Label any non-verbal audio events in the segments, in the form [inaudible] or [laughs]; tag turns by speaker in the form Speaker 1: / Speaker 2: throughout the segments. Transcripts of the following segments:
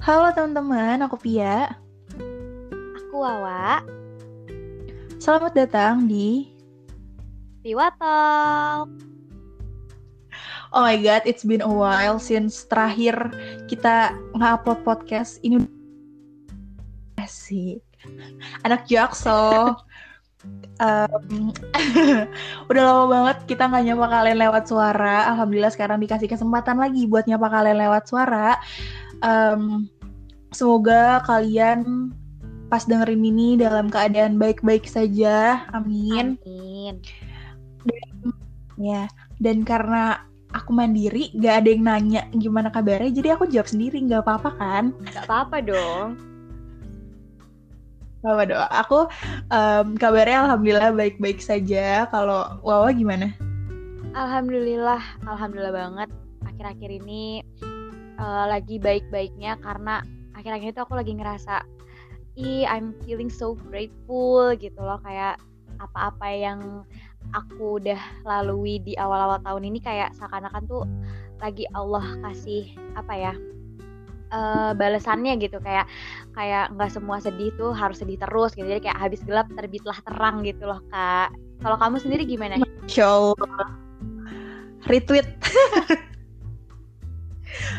Speaker 1: Halo teman-teman, aku Pia.
Speaker 2: Aku Wawa.
Speaker 1: Selamat datang di
Speaker 2: Piwa Talk.
Speaker 1: Oh my god, it's been a while since terakhir kita nge-upload podcast. Ini asik. Anak Jaksel. [laughs] um, [laughs] udah lama banget kita nggak nyapa kalian lewat suara. Alhamdulillah sekarang dikasih kesempatan lagi buat nyapa kalian lewat suara. Um, semoga kalian pas dengerin ini dalam keadaan baik-baik saja. Amin.
Speaker 2: Amin.
Speaker 1: Dan, ya, dan karena aku mandiri, gak ada yang nanya gimana kabarnya, jadi aku jawab sendiri, nggak apa-apa kan?
Speaker 2: Gak apa-apa dong.
Speaker 1: Apa doa? Aku um, kabarnya alhamdulillah baik-baik saja. Kalau Wawa gimana?
Speaker 2: Alhamdulillah, alhamdulillah banget. Akhir-akhir ini uh, lagi baik-baiknya karena akhir-akhir itu aku lagi ngerasa ih I'm feeling so grateful gitu loh. Kayak apa-apa yang aku udah lalui di awal-awal tahun ini kayak seakan-akan tuh lagi Allah kasih apa ya uh, balasannya gitu. Kayak kayak nggak semua sedih tuh harus sedih terus gitu. Jadi kayak habis gelap terbitlah terang gitu loh kak. Kalau kamu sendiri gimana?
Speaker 1: Allah. Retweet [laughs]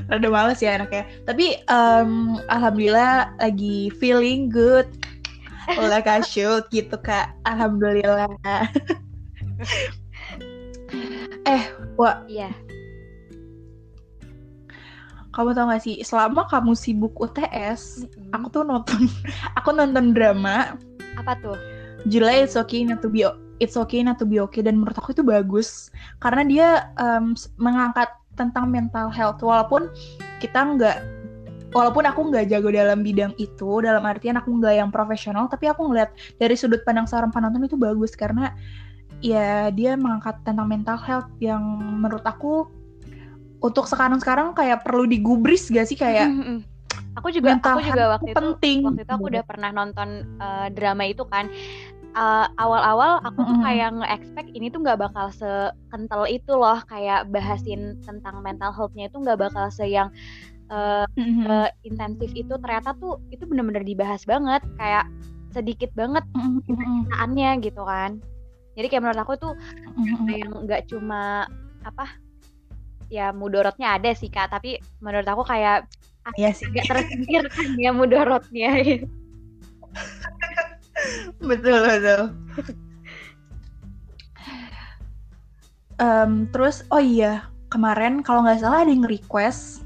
Speaker 1: Rada males ya anaknya. Tapi um, alhamdulillah lagi feeling good. Olah kasyut gitu kak. Alhamdulillah. [laughs] eh, Wak.
Speaker 2: Iya.
Speaker 1: Kamu tau gak sih, selama kamu sibuk UTS,
Speaker 2: Mm-mm.
Speaker 1: aku tuh nonton, [laughs] aku nonton drama.
Speaker 2: Apa tuh?
Speaker 1: Judulnya It's Okay Not to Be It's Okay Not to Be Okay dan menurut aku itu bagus karena dia um, mengangkat tentang mental health. Walaupun kita nggak walaupun aku nggak jago dalam bidang itu dalam artian aku nggak yang profesional tapi aku ngeliat dari sudut pandang seorang penonton itu bagus karena ya dia mengangkat tentang mental health yang menurut aku untuk sekarang-sekarang kayak perlu digubris gak sih? Kayak
Speaker 2: aku juga
Speaker 1: mental
Speaker 2: aku juga waktu
Speaker 1: itu
Speaker 2: itu
Speaker 1: penting.
Speaker 2: waktu itu aku udah pernah nonton uh, drama itu kan Uh, awal-awal aku tuh kayak nge-expect ini tuh nggak bakal sekental itu loh kayak bahasin tentang mental health-nya itu nggak bakal se yang uh,
Speaker 1: Mhm.
Speaker 2: uh, intensif itu. Ternyata tuh itu bener-bener dibahas banget kayak sedikit banget
Speaker 1: Mhm, mhm,
Speaker 2: saannya gitu kan. Jadi kayak menurut aku tuh
Speaker 1: mhm.
Speaker 2: yang nggak cuma apa ya mudorotnya ada sih kak. Tapi menurut aku kayak
Speaker 1: Iya sih.
Speaker 2: agak tersingkirkan ya mudorotnya [laughs] [laughs]
Speaker 1: betul betul. Em, terus oh iya kemarin kalau nggak salah ada yang request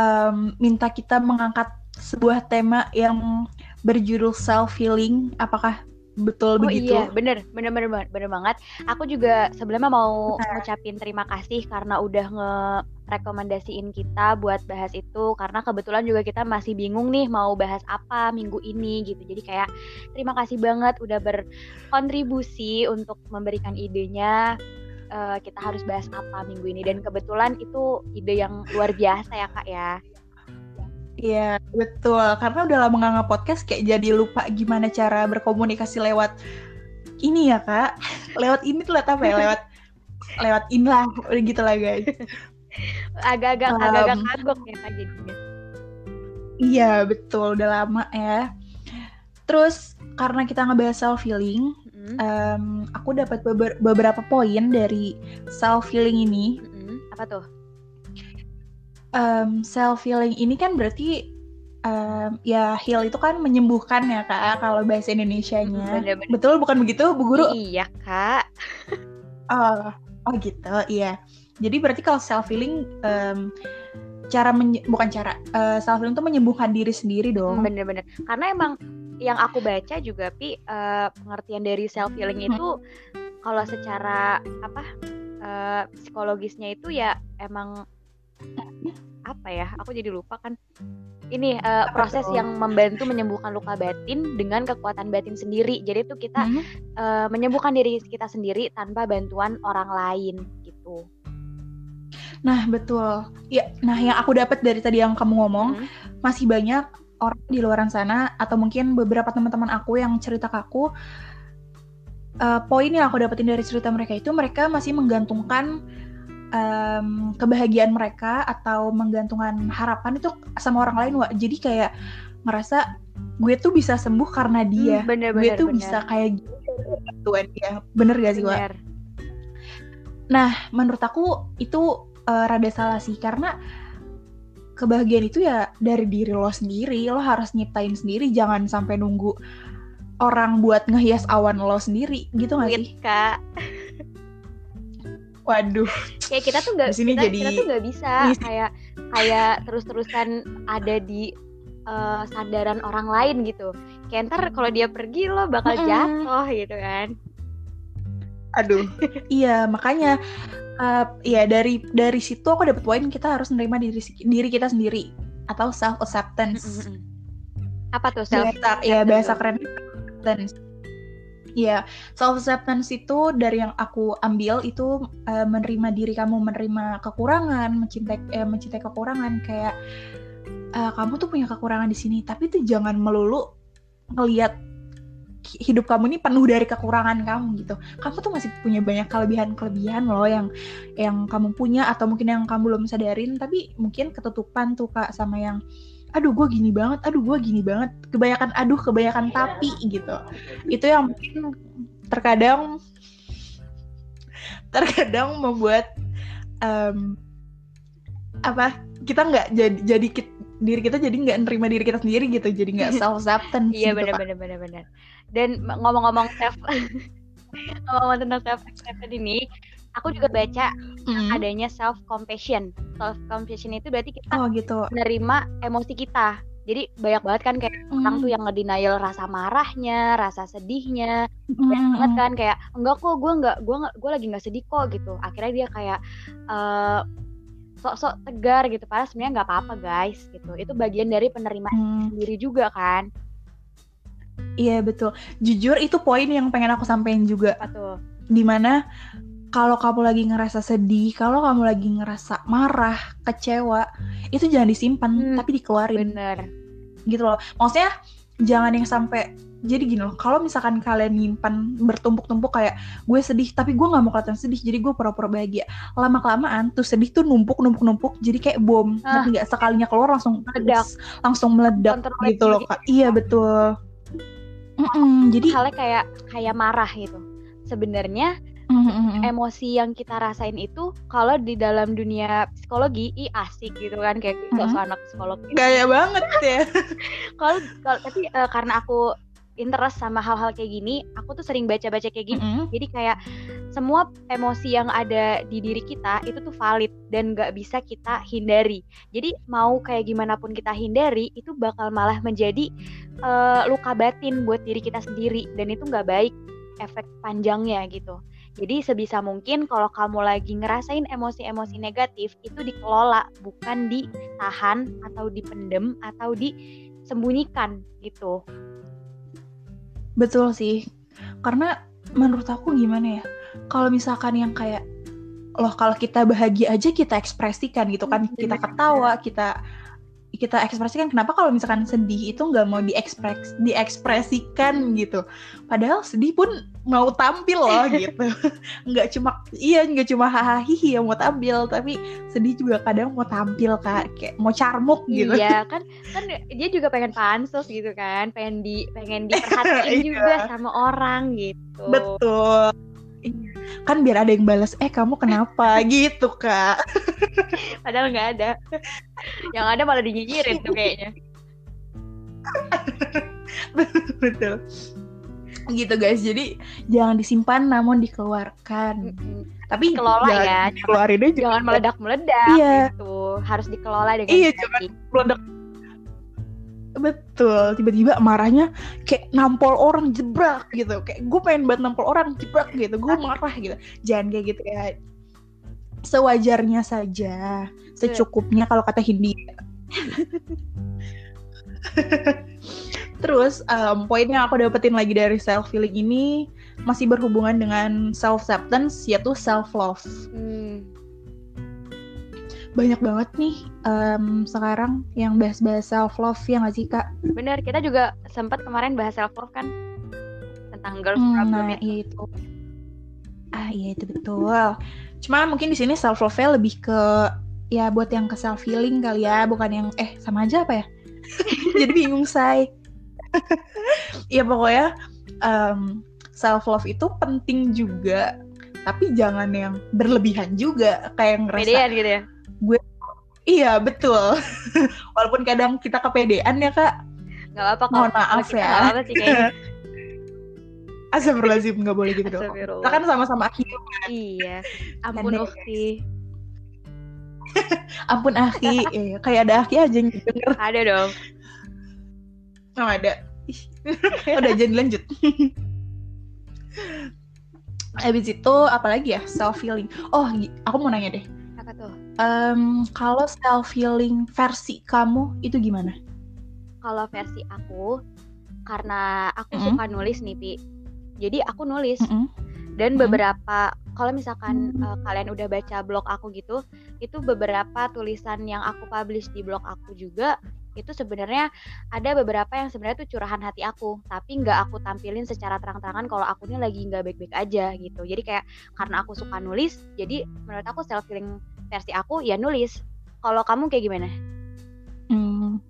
Speaker 1: em, minta kita mengangkat sebuah tema yang berjudul self healing apakah betul
Speaker 2: oh
Speaker 1: begitu.
Speaker 2: iya bener bener bener banget bener banget. Aku juga sebelumnya mau ngucapin terima kasih karena udah ngerekomendasiin kita buat bahas itu karena kebetulan juga kita masih bingung nih mau bahas apa minggu ini gitu. Jadi kayak terima kasih banget udah berkontribusi untuk memberikan idenya eh, kita harus bahas apa minggu ini. Dan kebetulan itu ide yang luar biasa ya kak ya
Speaker 1: Iya betul. Karena udah lama nggak nge-podcast kayak jadi lupa gimana cara berkomunikasi lewat ini ya kak. Lewat ini tuh lewat apa ya? Lewat lewat ini lah udah gitu lah guys.
Speaker 2: Agak-agak
Speaker 1: Um,
Speaker 2: agak-agak kagok ya kak jadinya.
Speaker 1: Iya betul. Udah lama ya. Terus karena kita ngebahas self healing,
Speaker 2: Mm-mm,
Speaker 1: aku dapat beber- beberapa poin dari self healing ini.
Speaker 2: mm-mm. apa tuh
Speaker 1: self healing ini kan berarti em, ya heal itu kan menyembuhkan ya kak kalau bahasa Indonesianya.
Speaker 2: Bener-bener.
Speaker 1: Betul bukan begitu bu guru?
Speaker 2: iya kak
Speaker 1: Oh, oh gitu iya. Jadi berarti kalau self healing cara menye- bukan cara self healing itu menyembuhkan diri sendiri dong.
Speaker 2: bener-bener karena emang yang aku baca juga pi eh, pengertian dari self healing itu kalau secara apa eh, psikologisnya itu ya emang apa ya aku jadi lupa kan ini
Speaker 1: Apa
Speaker 2: proses yang membantu menyembuhkan luka batin dengan kekuatan batin sendiri jadi itu kita
Speaker 1: Mhm.
Speaker 2: eh, menyembuhkan diri kita sendiri tanpa bantuan orang lain gitu
Speaker 1: Nah, betul. Ya, nah yang aku dapat dari tadi yang kamu ngomong,
Speaker 2: Mhm.
Speaker 1: masih banyak orang di luar sana atau mungkin beberapa teman-teman aku yang cerita ke aku eh, poin yang aku dapetin dari cerita mereka itu mereka masih menggantungkan um, kebahagiaan mereka atau menggantungkan harapan itu sama orang lain Wak. jadi kayak ngerasa gue tuh bisa sembuh karena dia
Speaker 2: Hmm, bener,
Speaker 1: gue
Speaker 2: bener,
Speaker 1: tuh
Speaker 2: bener.
Speaker 1: bisa kayak gitu bantuan dia bener gak sih Wak?
Speaker 2: Bener.
Speaker 1: Nah, menurut aku itu eh, rada salah sih karena kebahagiaan itu ya dari diri lo sendiri. Lo harus nyiptain sendiri, jangan sampai nunggu orang buat ngehias awan lo sendiri, gitu gak sih?
Speaker 2: Kak
Speaker 1: Waduh,
Speaker 2: kayak kita tuh nggak kita,
Speaker 1: jadi-
Speaker 2: kita tuh nggak bisa
Speaker 1: Iya.
Speaker 2: kayak kayak terus-terusan ada di eh, sandaran orang lain gitu. Kayak ntar kalau dia pergi lo bakal jatuh gitu kan.
Speaker 1: Aduh. [laughs] iya, makanya eh, ya dari dari situ aku dapet poin kita harus menerima diri diri kita sendiri atau self acceptance.
Speaker 2: Apa tuh self
Speaker 1: bahasa ya bahasa keren acceptance ya self acceptance itu dari yang aku ambil itu eh, menerima diri kamu menerima kekurangan mencintai eh, mencintai kekurangan kayak eh, kamu tuh punya kekurangan di sini tapi tuh jangan melulu ngelihat hi- hidup kamu ini penuh dari kekurangan kamu gitu. Kamu tuh masih punya banyak kelebihan kelebihan loh yang yang kamu punya atau mungkin yang kamu belum sadarin tapi mungkin ketutupan tuh kak sama yang aduh gue gini banget aduh gue gini banget. Kebanyakan aduh kebanyakan tapi gitu. Itu yang mungkin terkadang terkadang membuat em, apa kita nggak jadi jadi kit- diri kita jadi nggak nerima diri kita sendiri gitu. Jadi nggak [laughs] self acceptance
Speaker 2: iya
Speaker 1: gitu,
Speaker 2: benar benar benar benar dan ngomong-ngomong self [laughs] ngomong tentang self acceptance ini aku juga baca
Speaker 1: Mm.
Speaker 2: adanya self compassion self compassion itu berarti kita
Speaker 1: oh gitu.
Speaker 2: menerima emosi kita. Jadi banyak banget kan kayak orang tuh yang ngedenial rasa marahnya rasa sedihnya. Banyak banget kan kayak enggak kok gue enggak gue nggak gue lagi nggak sedih kok gitu. Akhirnya dia kayak eh, sok-sok tegar gitu. Padahal sebenarnya nggak apa-apa guys gitu. Itu bagian dari penerimaan
Speaker 1: Hmm,
Speaker 2: sendiri juga kan.
Speaker 1: Iya betul. Jujur itu poin yang pengen aku sampein juga.
Speaker 2: Apa tuh?
Speaker 1: Di mana kalau kamu lagi ngerasa sedih, kalau kamu lagi ngerasa marah, kecewa, itu jangan disimpan,
Speaker 2: Hmm,
Speaker 1: tapi dikeluarin
Speaker 2: bener
Speaker 1: gitu loh. Maksudnya jangan yang sampai jadi gini loh. Kalau misalkan kalian nyimpan bertumpuk-tumpuk kayak gue sedih, tapi gue nggak mau kelihatan sedih, jadi gue pura-pura bahagia. Lama kelamaan tuh sedih tuh numpuk numpuk numpuk, jadi kayak bom.
Speaker 2: Ah.
Speaker 1: Nggak? Sekalinya keluar langsung
Speaker 2: Meledak.
Speaker 1: langsung meledak
Speaker 2: Kontrol
Speaker 1: gitu loh kak. Iya betul. Mm-mm, jadi
Speaker 2: halnya kayak kayak marah gitu sebenarnya
Speaker 1: mm-mm.
Speaker 2: emosi yang kita rasain itu kalau di dalam dunia psikologi i asik gitu kan kayak
Speaker 1: Mhm.
Speaker 2: sosok anak psikolog gitu.
Speaker 1: gaya banget [laughs] ya.
Speaker 2: kalau kalau tapi eh, karena aku interest sama hal-hal kayak gini aku tuh sering baca-baca kayak gini
Speaker 1: Mm-mm.
Speaker 2: jadi kayak semua emosi yang ada di diri kita itu tuh valid dan nggak bisa kita hindari jadi mau kayak gimana pun kita hindari itu bakal malah menjadi eh, luka batin buat diri kita sendiri dan itu nggak baik efek panjangnya gitu jadi sebisa mungkin kalau kamu lagi ngerasain emosi-emosi negatif itu dikelola bukan ditahan atau dipendem atau disembunyikan gitu
Speaker 1: Betul sih. Karena menurut aku gimana ya? Kalau misalkan yang kayak loh kalau kita bahagia aja kita ekspresikan gitu kan.
Speaker 2: Hmm,
Speaker 1: Kita ketawa, kita kita ekspresikan. Kenapa kalau misalkan sedih itu nggak mau diekspres diekspresikan gitu? Padahal sedih pun mau tampil loh [laughs] gitu. Nggak cuma iya nggak cuma hahaha yang mau tampil, tapi sedih juga kadang mau tampil kak, kayak mau carmuk gitu.
Speaker 2: Iya [laughs] kan kan dia juga pengen pansos gitu kan, pengen di pengen [laughs] diperhatiin
Speaker 1: Iya.
Speaker 2: juga sama orang gitu.
Speaker 1: Betul. Kan biar ada yang balas, eh kamu kenapa [laughs] gitu kak.
Speaker 2: Padahal nggak ada. Yang ada malah dinyinyirin tuh kayaknya. [laughs]
Speaker 1: Betul. Gitu guys, jadi jangan disimpan namun dikeluarkan.
Speaker 2: Mm-mm.
Speaker 1: Tapi
Speaker 2: Kelola
Speaker 1: jangan
Speaker 2: ya.
Speaker 1: dikeluarin aja.
Speaker 2: Jangan meledak-meledak
Speaker 1: Iya.
Speaker 2: gitu. Harus dikelola dengan
Speaker 1: Iya,
Speaker 2: baik.
Speaker 1: meledak. Betul, tiba-tiba marahnya kayak nampol orang jebrak gitu. Kayak gue pengen banget nampol orang jebrak gitu. Gue marah gitu. Jangan kayak gitu ya. Sewajarnya saja, secukupnya kalau kata Hindi. Terus um, poin yang aku dapetin lagi dari self healing ini masih berhubungan dengan self acceptance yaitu self love.
Speaker 2: Hmm.
Speaker 1: Banyak banget nih um, sekarang yang bahas-bahas self love ya nggak sih kak?
Speaker 2: Bener, kita juga sempat kemarin bahas self love kan tentang girls
Speaker 1: Hmm,
Speaker 2: problem
Speaker 1: nah
Speaker 2: itu.
Speaker 1: itu. iya itu betul. Cuma mungkin di sini self love lebih ke ya buat yang ke self healing kali ya, bukan yang eh sama aja apa ya? [laughs] Jadi bingung say. [laughs] ya pokoknya um, self love itu penting juga, tapi jangan yang berlebihan juga kayak ngerasa
Speaker 2: Pedean gitu ya.
Speaker 1: Iya betul. [laughs] Walaupun kadang kita kepedean ya kak.
Speaker 2: Gak apa-apa
Speaker 1: Mohon maaf
Speaker 2: kita
Speaker 1: ya.
Speaker 2: nggak sih kayaknya. [laughs]
Speaker 1: Astagfirullahaladzim nggak boleh gitu dong. Kita kan sama-sama hidup.
Speaker 2: Iya. Ampun Ukti. [laughs]
Speaker 1: Ampun Aki, Iya, kayak ada Aki aja yang denger.
Speaker 2: Ada dong.
Speaker 1: Oh, ada. Udah jadi lanjut. Habis itu apalagi ya self healing. Oh, aku mau nanya deh. Em, kalau self healing versi kamu itu gimana?
Speaker 2: Kalau versi aku karena aku
Speaker 1: Mm-mm.
Speaker 2: suka nulis nih, Pi. Jadi aku nulis
Speaker 1: Mm-mm.
Speaker 2: dan
Speaker 1: Mm-mm.
Speaker 2: beberapa kalau misalkan eh, kalian udah baca blog aku gitu, itu beberapa tulisan yang aku publish di blog aku juga itu sebenarnya ada beberapa yang sebenarnya tuh curahan hati aku tapi nggak aku tampilin secara terang-terangan kalau aku ini lagi nggak baik-baik aja gitu jadi kayak karena aku suka nulis jadi menurut aku self healing versi aku ya nulis kalau kamu kayak gimana
Speaker 1: Hmm.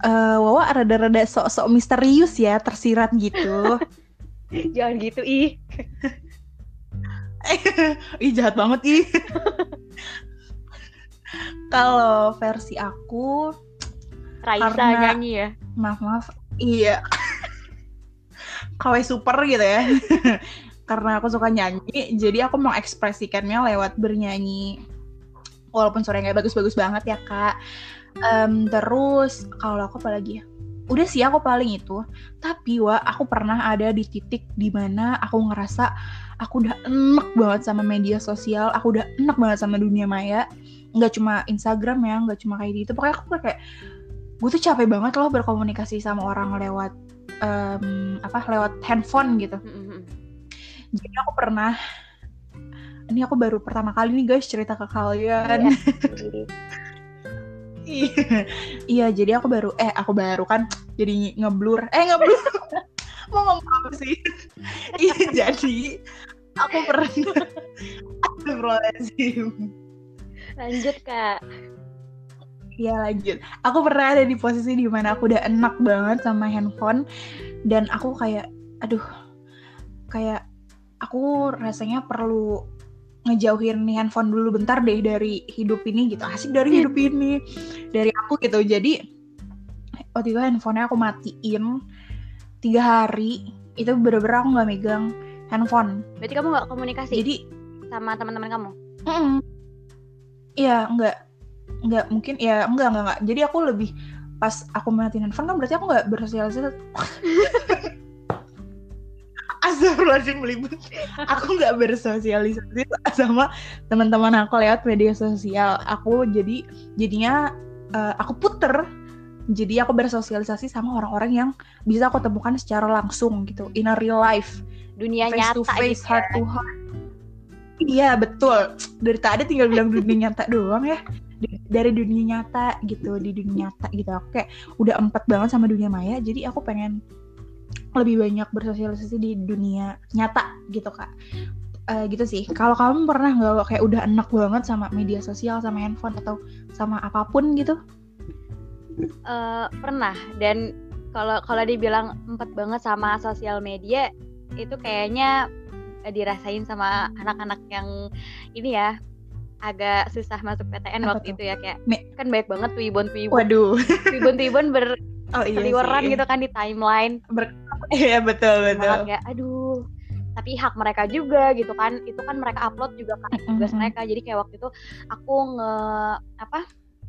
Speaker 1: Eh, Wawa rada-rada sok-sok misterius ya, tersirat gitu. [laughs]
Speaker 2: jangan gitu ih [laughs]
Speaker 1: Ih jahat banget ih. Kalau versi aku,
Speaker 2: Raisa
Speaker 1: Karena-
Speaker 2: nyanyi ya
Speaker 1: maaf maaf, iya. [laughs] KW super gitu ya. Karena aku suka nyanyi, jadi aku mau ekspresikannya lewat bernyanyi. Walaupun suaranya nggak bagus-bagus banget ya kak. Em, terus kalau aku apa lagi ya? Udah sih aku paling itu. Tapi wa, aku pernah ada di titik di mana aku ngerasa aku udah enak banget sama media sosial. Aku udah enak banget sama dunia maya. Nggak cuma Instagram ya, nggak cuma kayak gitu. Pokoknya aku kayak gue tuh capek banget loh berkomunikasi sama orang lewat em, apa lewat handphone gitu. Jadi aku pernah ini aku baru pertama kali nih guys cerita ke kalian. Iya, [laughs] iya jadi aku baru eh aku baru kan jadi ngeblur eh ngeblur [laughs] mau ngomong apa sih? [laughs] Iya jadi aku pernah Astagfirullahaladzim.
Speaker 2: lanjut kak
Speaker 1: Ya lanjut. Aku pernah ada di posisi di mana aku udah enak banget sama handphone dan aku kayak, aduh, kayak aku rasanya perlu ngejauhin nih handphone dulu bentar deh dari hidup ini gitu. Asik dari hidup ini, dari aku gitu. Jadi waktu itu handphonenya aku matiin tiga hari. Itu bener-bener aku nggak megang handphone.
Speaker 2: berarti kamu nggak komunikasi
Speaker 1: Jadi
Speaker 2: sama teman-teman kamu.
Speaker 1: Iya, enggak. Enggak, mungkin ya enggak, enggak, enggak. Jadi aku lebih pas aku matiin handphone kan berarti aku enggak bersosialisasi. [laughs] Astagfirullahaladzim melibut. Aku nggak bersosialisasi sama teman-teman aku lewat media sosial. Aku jadi jadinya eh, aku puter. Jadi aku bersosialisasi sama orang-orang yang bisa aku temukan secara langsung gitu, in a real life
Speaker 2: dunia
Speaker 1: face
Speaker 2: nyata
Speaker 1: to face,
Speaker 2: gitu
Speaker 1: heart to heart. Iya betul. Dari tadi tinggal bilang [laughs] dunia nyata doang ya. Dari dunia nyata gitu, di dunia nyata gitu. Aku kayak udah empat banget sama dunia maya. Jadi aku pengen lebih banyak bersosialisasi di dunia nyata gitu kak. Eh, gitu sih. Kalau kamu pernah nggak kayak udah enak banget sama media sosial, sama handphone atau sama apa pun gitu?
Speaker 2: Eh, pernah dan kalau kalau dibilang empat banget sama sosial media itu kayaknya eh, dirasain sama anak-anak yang ini ya agak susah masuk PTN
Speaker 1: Apa
Speaker 2: waktu
Speaker 1: tuh?
Speaker 2: itu ya kayak
Speaker 1: Me-
Speaker 2: kan banyak banget tuh ibon-ibon
Speaker 1: Waduh.
Speaker 2: ibon-ibon
Speaker 1: Oh iya
Speaker 2: berseliweran
Speaker 1: sih.
Speaker 2: gitu kan di timeline
Speaker 1: Iya betul betul.
Speaker 2: kayak aduh tapi hak mereka juga gitu kan itu kan mereka upload juga kan tugas mereka jadi kayak waktu itu aku nge apa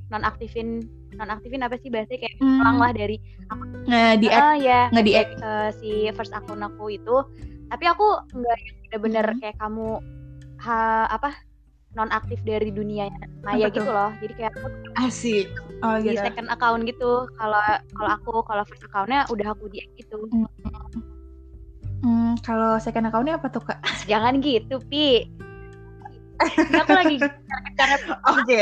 Speaker 2: nonaktifin nonaktifin apa sih bahasanya kayak
Speaker 1: Hmm.
Speaker 2: pulang lah dari
Speaker 1: Nah di
Speaker 2: Ah ya,
Speaker 1: nge-deact.
Speaker 2: nge-deact, eh, si first akun aku itu. Tapi aku nggak yang bener-bener
Speaker 1: Hmm.
Speaker 2: kayak kamu ha, apa non aktif dari dunia maya
Speaker 1: Apa
Speaker 2: gitu loh. Jadi kayak aku
Speaker 1: asik. Oh
Speaker 2: di
Speaker 1: gitu.
Speaker 2: second account gitu. Kalau kalau aku kalau first accountnya udah aku di gitu.
Speaker 1: Hmm, kalau second account-nya apa tuh kak? [laughs]
Speaker 2: Jangan gitu, Pi. Ini aku lagi cara [laughs]
Speaker 1: Oke,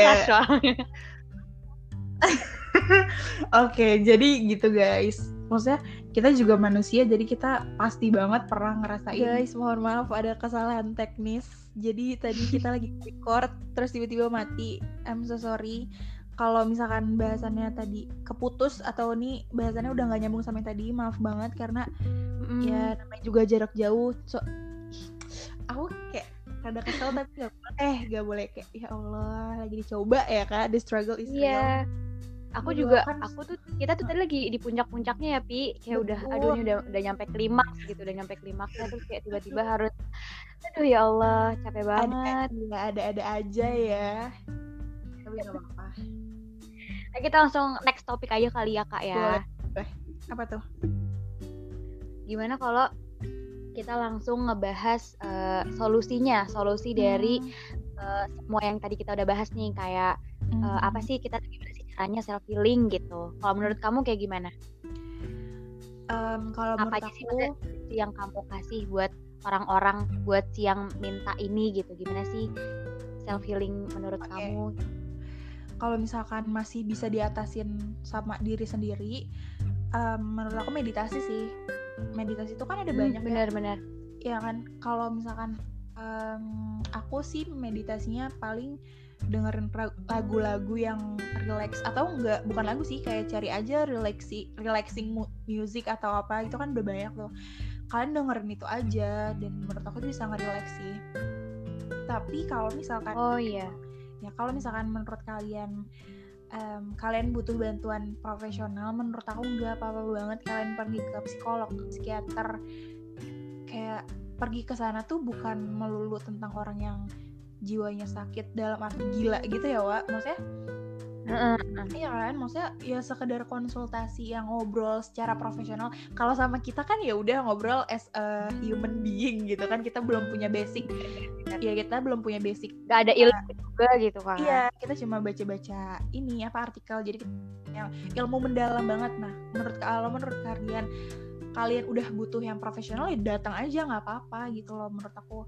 Speaker 1: [laughs] oke. Jadi gitu guys. Maksudnya kita juga manusia jadi kita pasti banget pernah ngerasain guys mohon maaf ada kesalahan teknis jadi tadi kita lagi record terus tiba-tiba mati I'm so sorry kalau misalkan bahasannya tadi keputus atau nih bahasannya udah nggak nyambung sama yang tadi maaf banget karena mm. ya namanya juga jarak jauh. So aku kayak rada kesel [laughs] tapi gak boleh. Eh gak boleh kayak ya Allah lagi dicoba ya kak. The struggle is
Speaker 2: yeah. real. Aku juga kan. aku tuh kita tuh tadi lagi di puncak-puncaknya ya pi. Kayak Betul. udah aduh ini udah udah nyampe klimaks gitu udah nyampe klimaksnya terus kayak tiba-tiba harus aduh ya Allah capek banget.
Speaker 1: ada ada ada aja ya. Tapi gak apa-apa
Speaker 2: nah, kita langsung next topik aja kali ya kak ya
Speaker 1: Boleh. apa tuh
Speaker 2: gimana kalau kita langsung ngebahas uh, solusinya solusi dari uh, semua yang tadi kita udah bahas nih kayak hmm. uh, apa sih kita gimana sih caranya self healing gitu. Kalau menurut kamu kayak gimana?
Speaker 1: Um, kalau
Speaker 2: apa aja sih yang kamu kasih buat orang-orang buat si yang minta ini gitu? Gimana sih self healing menurut okay. kamu?
Speaker 1: Kalau misalkan masih bisa diatasin sama diri sendiri, um, menurut aku meditasi sih. Meditasi itu kan ada hmm, banyak
Speaker 2: benar-benar.
Speaker 1: Ya. ya kan, kalau misalkan um, aku sih meditasinya paling dengerin lagu-lagu yang relax atau enggak bukan lagu sih kayak cari aja relaxing relaxing music atau apa itu kan udah banyak tuh kalian dengerin itu aja dan menurut aku bisa ngerelax sih tapi kalau misalkan
Speaker 2: oh iya
Speaker 1: ya kalau misalkan menurut kalian um, kalian butuh bantuan profesional menurut aku nggak apa-apa banget kalian pergi ke psikolog psikiater. Kayak pergi ke sana tuh bukan melulu tentang orang yang jiwanya sakit dalam arti gila gitu ya Wak. Maksudnya Iya kan, maksudnya ya sekedar konsultasi yang ngobrol secara profesional. Kalau sama kita kan ya udah ngobrol as a human being gitu kan, kita belum punya basic. Ya kita belum punya basic.
Speaker 2: Gak ada ilmu juga gitu kan.
Speaker 1: Iya, kita cuma baca-baca ini apa artikel jadi yang ilmu mendalam banget. Nah, menurut kalau menurut kalian kalian udah butuh yang profesional ya datang aja nggak apa-apa gitu loh menurut aku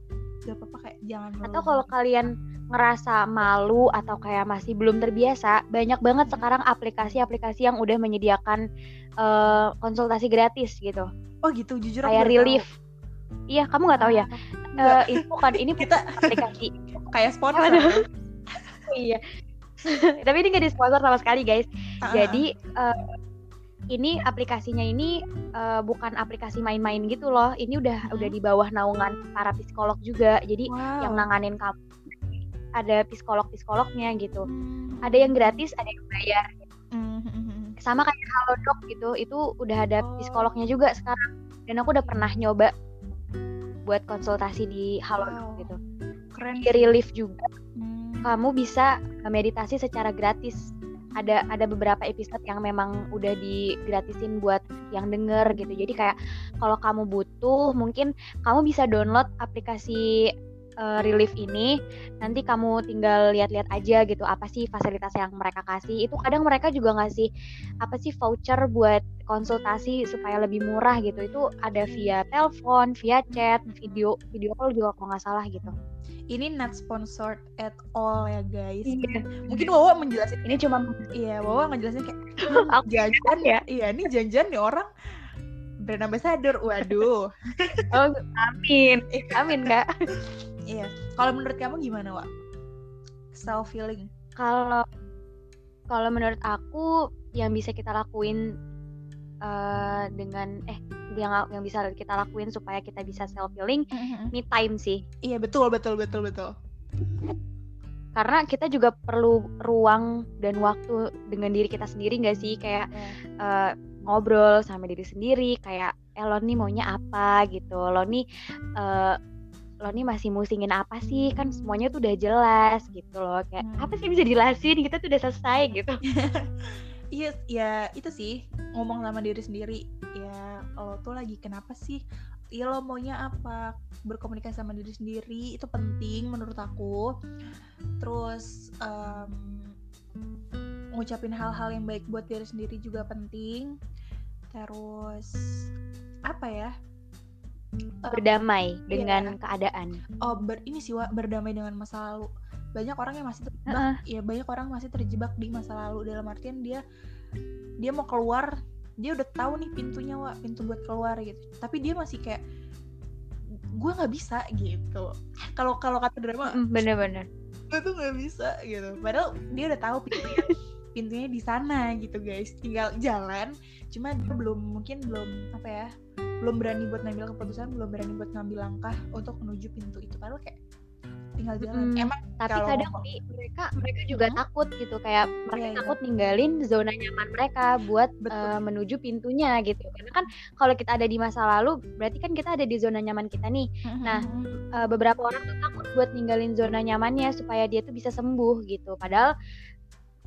Speaker 1: gak apa-apa kayak jangan
Speaker 2: atau kalau kalian ngerasa malu atau kayak masih belum terbiasa banyak banget sekarang aplikasi-aplikasi yang udah menyediakan uh, konsultasi gratis gitu.
Speaker 1: Oh gitu jujur
Speaker 2: kayak relief. tahu. iya kamu nggak tahu ya? Uh, itu kan ini kita aplikasi. [laughs]
Speaker 1: kayak sponsor. [laughs]
Speaker 2: Iya. [laughs] Tapi ini nggak di sponsor sama sekali guys. Uh -huh. jadi uh, ini aplikasinya ini uh, bukan aplikasi main-main gitu loh. Ini udah hmm. udah di bawah naungan para psikolog juga. Jadi wow. yang nanganin kamu ada psikolog-psikolognya gitu. Hmm. Ada yang gratis, ada yang bayar. Hmm. Sama kayak Halodoc gitu. Itu udah ada oh. psikolognya juga sekarang. Dan aku udah pernah nyoba buat konsultasi di Halodoc wow. gitu.
Speaker 1: Keren.
Speaker 2: Di relief juga. Hmm. Kamu bisa meditasi secara gratis ada ada beberapa episode yang memang udah digratisin buat yang denger gitu. Jadi kayak kalau kamu butuh mungkin kamu bisa download aplikasi uh, relief ini nanti kamu tinggal lihat-lihat aja gitu apa sih fasilitas yang mereka kasih. Itu kadang mereka juga ngasih apa sih voucher buat konsultasi supaya lebih murah gitu. Itu ada via telepon via chat video video call juga kalau nggak salah gitu.
Speaker 1: Ini not sponsored at all ya guys. Iya. mungkin Wawa menjelaskan
Speaker 2: ini cuma
Speaker 1: iya Wawa ngejelasin kayak [laughs] hmm, jajan ya? Iya ini janjian nih orang. Brand ambassador waduh.
Speaker 2: Oh amin. [laughs] Amin kak [laughs]
Speaker 1: Iya. Kalau menurut kamu gimana, Wak? Self healing.
Speaker 2: Kalau kalau menurut aku yang bisa kita lakuin uh, dengan eh yang yang bisa kita lakuin supaya kita bisa self healing mm-hmm. me time sih.
Speaker 1: Iya, betul betul betul betul.
Speaker 2: Karena kita juga perlu ruang dan waktu dengan diri kita sendiri nggak sih kayak yeah. Iya. uh, ngobrol sama diri sendiri kayak eh lo nih maunya apa gitu lo nih uh, lo nih masih musingin apa sih? Kan semuanya tuh udah jelas gitu loh. Kayak hmm. apa sih bisa dijelasin? Kita tuh udah selesai [laughs] gitu.
Speaker 1: Iya ya itu sih ngomong sama diri sendiri. Ya lo tuh lagi kenapa sih? Ya lo maunya apa? Berkomunikasi sama diri sendiri itu penting menurut aku. Terus um, ngucapin hal-hal yang baik buat diri sendiri juga penting. Terus apa ya
Speaker 2: berdamai dengan yeah. keadaan.
Speaker 1: Oh, ber ini sih Wak, berdamai dengan masa lalu. Banyak orang yang masih terjebak, uh -uh. ya banyak orang masih terjebak di masa lalu dalam artian dia dia mau keluar dia udah tahu nih pintunya wa pintu buat keluar gitu tapi dia masih kayak gue nggak bisa gitu kalau kalau kata drama
Speaker 2: bener-bener
Speaker 1: gue tuh nggak bisa gitu padahal dia udah tahu pintunya pintunya di sana gitu guys tinggal jalan cuma dia belum mungkin belum apa ya belum berani buat ngambil keputusan belum berani buat ngambil langkah untuk menuju pintu itu padahal kayak tinggal jalan
Speaker 2: Mm-mm.
Speaker 1: emang
Speaker 2: tapi
Speaker 1: kalau
Speaker 2: kadang
Speaker 1: ngomong-
Speaker 2: Pi, mereka mereka juga
Speaker 1: Hmm?
Speaker 2: takut gitu kayak mereka
Speaker 1: Iya, iya.
Speaker 2: takut ninggalin zona nyaman mereka buat
Speaker 1: Betul.
Speaker 2: eh, menuju pintunya gitu karena kan kalau kita ada di masa lalu berarti kan kita ada di zona nyaman kita nih nah, eh, beberapa orang tuh takut buat ninggalin zona nyamannya supaya dia tuh bisa sembuh gitu padahal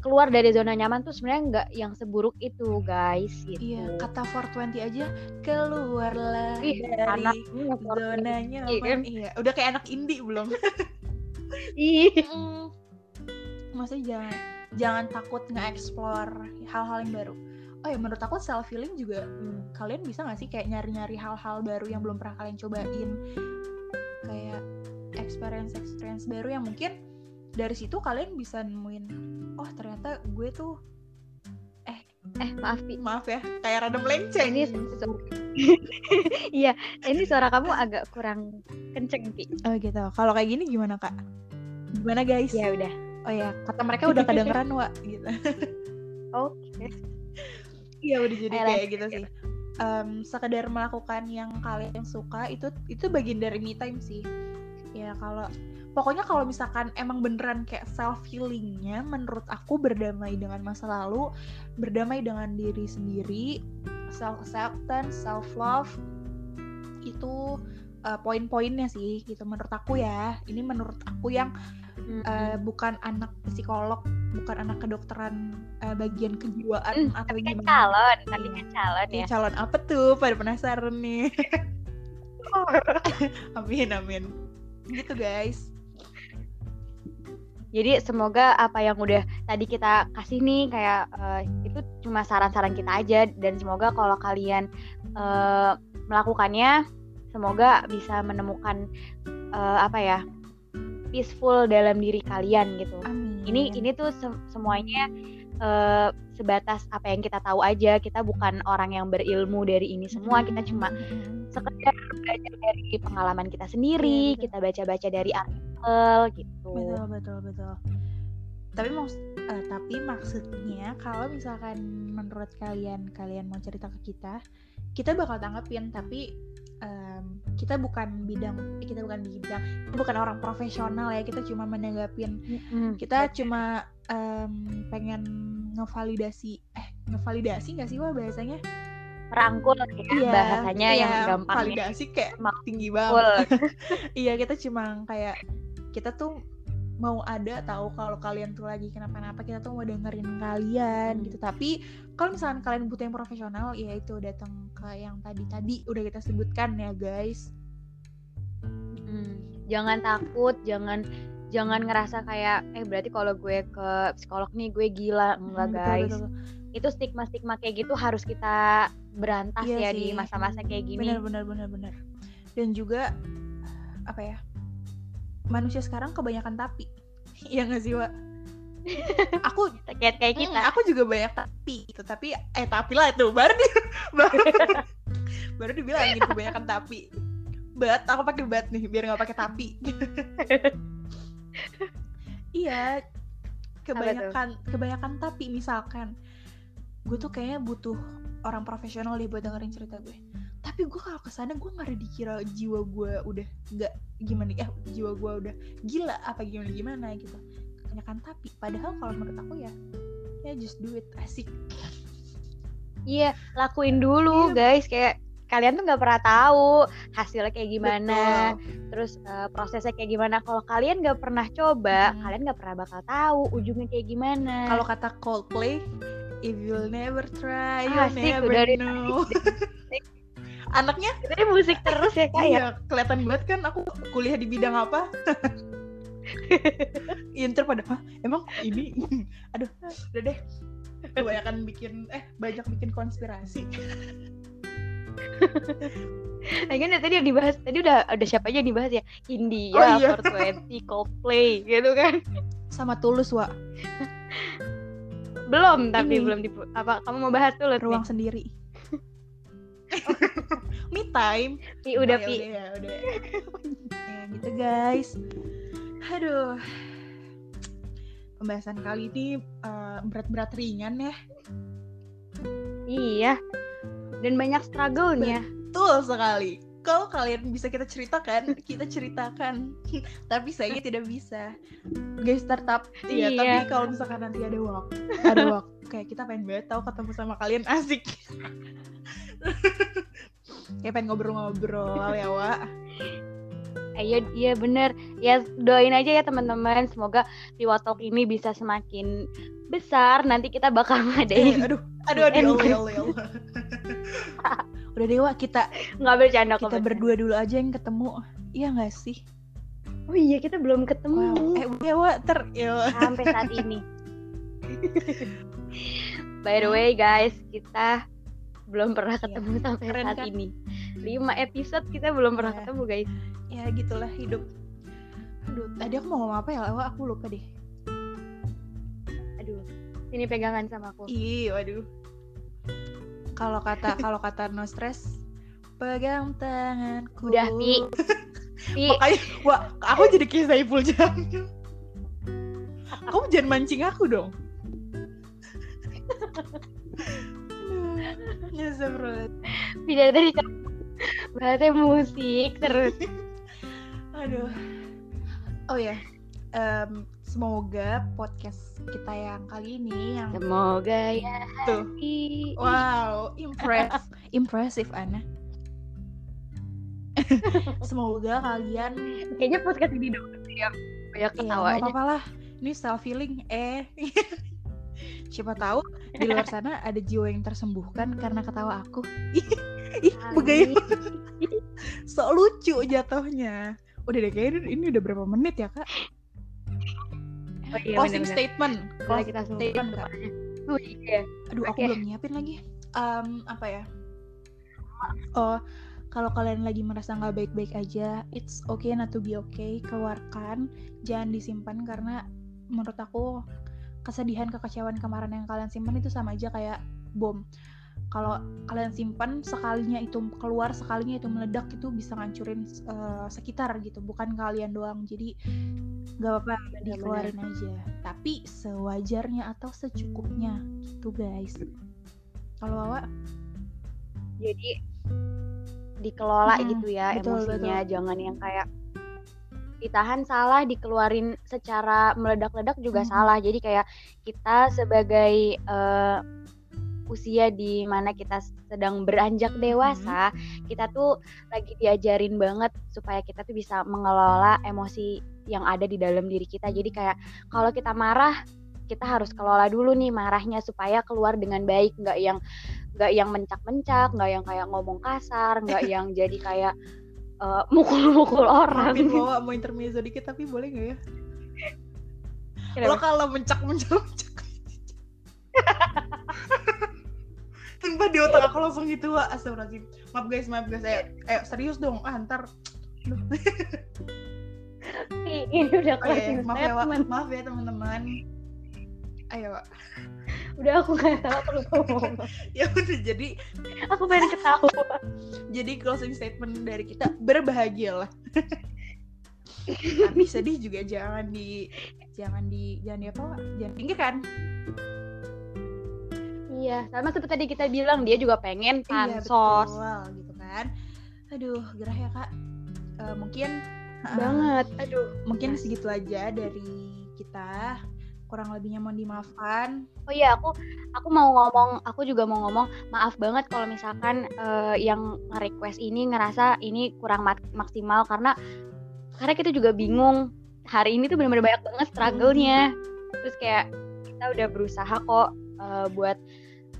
Speaker 2: keluar dari zona nyaman tuh sebenarnya nggak yang seburuk itu guys gitu
Speaker 1: iya kata 420 aja keluarlah
Speaker 2: Ih,
Speaker 1: dari
Speaker 2: anak
Speaker 1: zona
Speaker 2: Iya
Speaker 1: nyaman
Speaker 2: kan?
Speaker 1: iya udah kayak anak indie belum [laughs]
Speaker 2: Ih.
Speaker 1: Mm. maksudnya jangan jangan takut nge-explore hal-hal yang baru oh ya menurut aku self healing juga hmm, kalian bisa gak sih kayak nyari-nyari hal-hal baru yang belum pernah kalian cobain kayak experience experience baru yang mungkin dari situ kalian bisa nemuin oh ternyata gue tuh
Speaker 2: eh maaf Pi.
Speaker 1: maaf ya kayak rada melenceng.
Speaker 2: Ini [laughs] iya ini suara kamu agak kurang kenceng Pi.
Speaker 1: Oh gitu. Kalau kayak gini gimana kak? Gimana guys?
Speaker 2: Ya udah.
Speaker 1: Oh ya. Kata mereka udah kedengeran wa gitu. [laughs]
Speaker 2: Oke.
Speaker 1: Iya udah jadi kayak gitu sih. Em, sekedar melakukan yang kalian suka itu itu bagian dari me time sih. Ya kalau pokoknya kalau misalkan emang beneran kayak self healingnya, menurut aku berdamai dengan masa lalu, berdamai dengan diri sendiri, self acceptance, self love itu eh, poin-poinnya sih gitu menurut aku ya. Ini menurut aku yang eh, bukan anak psikolog, bukan anak kedokteran eh, bagian kejiwaan
Speaker 2: Hmm,
Speaker 1: atau
Speaker 2: tapi kan
Speaker 1: gimana.
Speaker 2: calon tapi
Speaker 1: Iya.
Speaker 2: kan calon
Speaker 1: Ih,
Speaker 2: ya
Speaker 1: calon apa tuh? Pada penasaran nih. [laughs] [laughs] amin amin. Gitu guys.
Speaker 2: Jadi semoga apa yang udah tadi kita kasih nih kayak eh, itu cuma saran-saran kita aja dan semoga kalau kalian eh, melakukannya semoga bisa menemukan eh, apa ya peaceful dalam diri kalian gitu
Speaker 1: Amin.
Speaker 2: ini ini tuh se- semuanya eh, sebatas apa yang kita tahu aja kita bukan orang yang berilmu dari ini semua kita cuma
Speaker 1: Mm-mm.
Speaker 2: sekedar belajar dari pengalaman kita sendiri
Speaker 1: betul.
Speaker 2: kita baca-baca dari artikel gitu
Speaker 1: betul betul betul. Tapi mau eh, tapi maksudnya kalau misalkan menurut kalian kalian mau cerita ke kita, kita bakal tanggepin tapi em, kita bukan bidang eh, kita bukan bidang kita bukan orang profesional ya kita cuma menanggapin
Speaker 2: Mm-mm.
Speaker 1: kita cuma em, pengen ngevalidasi eh ngevalidasi nggak sih wah bahasanya
Speaker 2: merangkul ya bahasanya yang
Speaker 1: iya,
Speaker 2: gampang ya.
Speaker 1: validasi kayak tinggi banget [laughs] iya kita cuma kayak kita tuh mau ada tahu kalau kalian tuh lagi kenapa-napa kita tuh mau dengerin kalian
Speaker 2: Hmm.
Speaker 1: gitu tapi kalau misalkan kalian butuh yang profesional ya itu datang ke yang tadi-tadi udah kita sebutkan ya guys
Speaker 2: Mm. jangan takut jangan jangan ngerasa kayak eh berarti kalau gue ke psikolog nih gue gila enggak
Speaker 1: Hmm, betul,
Speaker 2: guys
Speaker 1: betul.
Speaker 2: itu stigma stigma kayak gitu harus kita berantas
Speaker 1: Iya
Speaker 2: ya di
Speaker 1: sih.
Speaker 2: masa-masa kayak gini
Speaker 1: benar benar benar benar dan juga apa ya manusia sekarang kebanyakan tapi. [laughs] Iya gak sih Wak? [laughs] aku
Speaker 2: kayak kayak kita.
Speaker 1: Aku juga banyak tapi gitu tapi eh tapi lah itu. Baru di [laughs] baru, baru dibilangin kebanyakan tapi. Bat aku pakai bat nih biar nggak pakai tapi. Iya kebanyakan kebanyakan tapi. Misalkan gue tuh kayaknya butuh orang profesional deh buat dengerin cerita gue tapi gue kalau ke sana gue nggak ada dikira jiwa gue udah nggak gimana ya jiwa gue udah gila apa gimana gimana gitu. Kebanyakan tapi padahal kalau menurut aku ya ya just do it asik.
Speaker 2: Iya lakuin dulu guys. Kayak kalian tuh nggak pernah tahu hasilnya kayak gimana
Speaker 1: Betul.
Speaker 2: terus eh, prosesnya kayak gimana. Kalau kalian nggak pernah coba
Speaker 1: Hmm.
Speaker 2: kalian nggak pernah bakal tahu ujungnya kayak gimana.
Speaker 1: Kalau kata Coldplay if you'll never try you'll
Speaker 2: asik,
Speaker 1: never
Speaker 2: udah
Speaker 1: know [laughs] anaknya?
Speaker 2: Jadi musik terus ya kayak
Speaker 1: iya kelihatan banget kan aku kuliah di bidang apa? [laughs] Ntar pada "Hah, emang ini? [laughs] Aduh udah deh. Kebanyakan bikin eh banyak bikin konspirasi. [laughs]
Speaker 2: Nah, kan tadi yang dibahas tadi udah ada siapa aja yang dibahas ya? India,
Speaker 1: Oh, iya.
Speaker 2: 420, Coldplay gitu kan.
Speaker 1: sama tulus wa
Speaker 2: belum tapi
Speaker 1: Ini.
Speaker 2: belum di apa kamu mau bahas dulu
Speaker 1: ruang
Speaker 2: nih?
Speaker 1: sendiri me time.
Speaker 2: Pi, udah
Speaker 1: Oh,
Speaker 2: pi.
Speaker 1: ya udah ya udah. Ya gitu guys. Aduh. Pembahasan kali ini eh, berat-berat ringan ya.
Speaker 2: Iya. Dan banyak struggle-nya.
Speaker 1: Betul sekali. Kalau kalian bisa kita ceritakan kita ceritakan. [laughs] Tapi saya tidak bisa. Guys startup. Ya
Speaker 2: Iya.
Speaker 1: tapi kalau misalkan nanti ada waktu ada waktu kayak kita pengen banget tahu ketemu sama kalian asik [laughs] [laughs] kayak pengen ngobrol-ngobrol ya Wak
Speaker 2: Iya, iya bener. Ya doain aja ya teman-teman. Semoga Piwa Talk ini bisa semakin besar. Nanti kita bakal
Speaker 1: Eh,
Speaker 2: ngadain.
Speaker 1: aduh aduh aduh ya Allah, ya Allah, ya Allah. [laughs] udah dewa kita
Speaker 2: Nggak bercanda
Speaker 1: kita berdua dulu aja yang ketemu iya nggak sih
Speaker 2: Oh iya kita belum ketemu.
Speaker 1: wow eh Wak ter ya
Speaker 2: Sampai saat ini. [laughs] By the way guys, kita belum pernah ketemu sampai
Speaker 1: Keren
Speaker 2: saat
Speaker 1: kan?
Speaker 2: ini. 5 episode kita belum pernah
Speaker 1: Iya.
Speaker 2: ketemu guys.
Speaker 1: ya gitulah hidup aduh tadi aku mau ngomong apa ya Wak? aku lupa deh
Speaker 2: Aduh, sini pegangan sama aku.
Speaker 1: Ih, waduh. Kalau kata [laughs] kalau kata no stress, pegang tanganku.
Speaker 2: Udah, Pi. Pi, [laughs]
Speaker 1: Makanya, wah, aku jadi kayak Saiful Jamil. Kamu jangan mancing aku dong. [laughs] Aduh, Ya astagfirullah.
Speaker 2: Pi dari bahasnya musik terus. [laughs]
Speaker 1: Aduh. Oh ya, em, semoga podcast kita yang kali ini yang
Speaker 2: Semoga ya.
Speaker 1: tuh, wow, impress, impressive Ana. [laughs] semoga kalian
Speaker 2: Kayaknya podcast ini dong yang banyak
Speaker 1: Iya, nggak
Speaker 2: ketawanya.
Speaker 1: apa-apa lah. Ini self healing. Eh, [laughs] siapa tahu di luar sana ada jiwa yang tersembuhkan karena ketawa aku. [laughs] Ih, begaya sok lucu jatuhnya. Udah deh kayaknya ini udah berapa menit ya kak?
Speaker 2: Oh, iya,
Speaker 1: Closing statement. Closing
Speaker 2: kita
Speaker 1: statement kak.
Speaker 2: Oh iya.
Speaker 1: Aduh aku
Speaker 2: Oke.
Speaker 1: belum nyiapin lagi. Em, apa ya? Oh, kalau kalian lagi merasa nggak baik-baik aja, it's okay not to be okay. Keluarkan, jangan disimpan karena menurut aku kesedihan, kekecewaan kemarin yang kalian simpan itu sama aja kayak bom. Kalau kalian simpan sekalinya itu keluar, sekalinya itu meledak itu bisa ngancurin eh, sekitar gitu, bukan kalian doang. Jadi nggak apa-apa
Speaker 2: Bener-bener.
Speaker 1: dikeluarin aja. Tapi sewajarnya atau secukupnya gitu guys. Kalau Wawa
Speaker 2: Jadi dikelola
Speaker 1: Mm-mm,
Speaker 2: gitu ya
Speaker 1: betul,
Speaker 2: emosinya, jangan yang kayak ditahan salah, dikeluarin secara meledak-ledak juga
Speaker 1: Mm-mm.
Speaker 2: salah. Jadi kayak kita sebagai eh, usia di mana kita sedang beranjak dewasa, kita tuh lagi diajarin banget supaya kita tuh bisa mengelola emosi yang ada di dalam diri kita. Jadi kayak kalau kita marah, kita harus kelola dulu nih marahnya supaya keluar dengan baik, nggak yang nggak yang mencak-mencak, nggak yang kayak ngomong kasar, nggak [laughs] yang jadi kayak eh, [laughs] mukul-mukul orang.
Speaker 1: Maafin Wawa mau intermezzo dikit tapi boleh nggak ya? Lo kalau mencak-mencak mencak. Tanpa [laughs] di otak aku langsung gitu wah Astagfirullahaladzim Maaf guys, maaf guys Ayo, ayo serius dong Ah ntar.
Speaker 2: Ini udah
Speaker 1: Oh, iya,
Speaker 2: closing
Speaker 1: Maaf ya Wak. Maaf ya teman-teman Ayo Wak
Speaker 2: Udah aku nggak tahu aku lupa ngomong. [laughs]
Speaker 1: Ya udah jadi
Speaker 2: Aku pengen ketawa.
Speaker 1: Jadi closing statement dari kita Berbahagialah Tapi sedih juga jangan di Jangan di Jangan di apa? Jangan pinggirkan
Speaker 2: Iya, sama seperti tadi kita bilang dia juga pengen
Speaker 1: Iya
Speaker 2: pansos.
Speaker 1: betul gitu kan Aduh gerah ya kak Eh, Mungkin
Speaker 2: banget. Aduh.
Speaker 1: mungkin segitu aja dari kita kurang lebihnya mohon dimaafkan
Speaker 2: Oh iya, aku aku mau ngomong, aku juga mau ngomong maaf banget kalau misalkan eh, yang nge-request ini ngerasa ini kurang mak- maksimal karena karena kita juga bingung. Hari ini tuh benar-benar banyak banget struggle-nya. Terus kayak kita udah berusaha kok eh, buat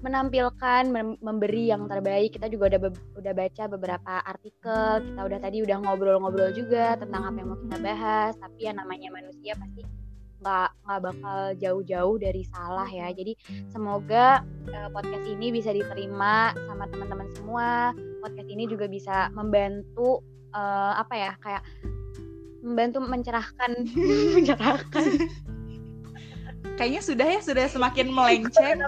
Speaker 2: menampilkan mem- memberi yang terbaik. Kita juga udah udah baca beberapa artikel, kita udah tadi udah ngobrol-ngobrol juga tentang apa yang mau kita bahas, tapi ya namanya manusia pasti nggak nggak bakal jauh-jauh dari salah ya. Jadi semoga eh, podcast ini bisa diterima sama teman-teman semua. Podcast ini juga bisa membantu eh, apa ya kayak membantu mencerahkan [laughs] [laughs] mencerahkan
Speaker 1: kayaknya sudah ya sudah semakin melenceng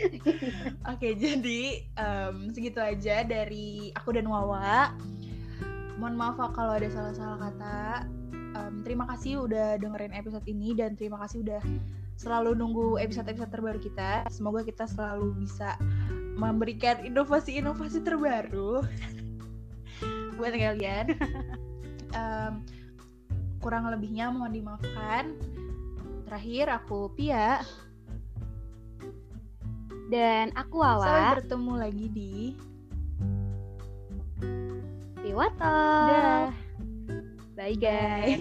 Speaker 1: [laughs] Oke, jadi um, segitu aja dari aku dan Wawa. Mohon maaf kalau ada salah-salah kata. Um, terima kasih udah dengerin episode ini dan terima kasih udah selalu nunggu episode-episode terbaru kita. Semoga kita selalu bisa memberikan inovasi-inovasi terbaru [laughs] buat kalian. [laughs] Um, kurang lebihnya mohon dimaafkan. Terakhir aku Pia.
Speaker 2: Dan aku Wawa.
Speaker 1: Sampai bertemu lagi di
Speaker 2: Piwato.
Speaker 1: Dah.
Speaker 2: Bye guys.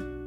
Speaker 2: [laughs]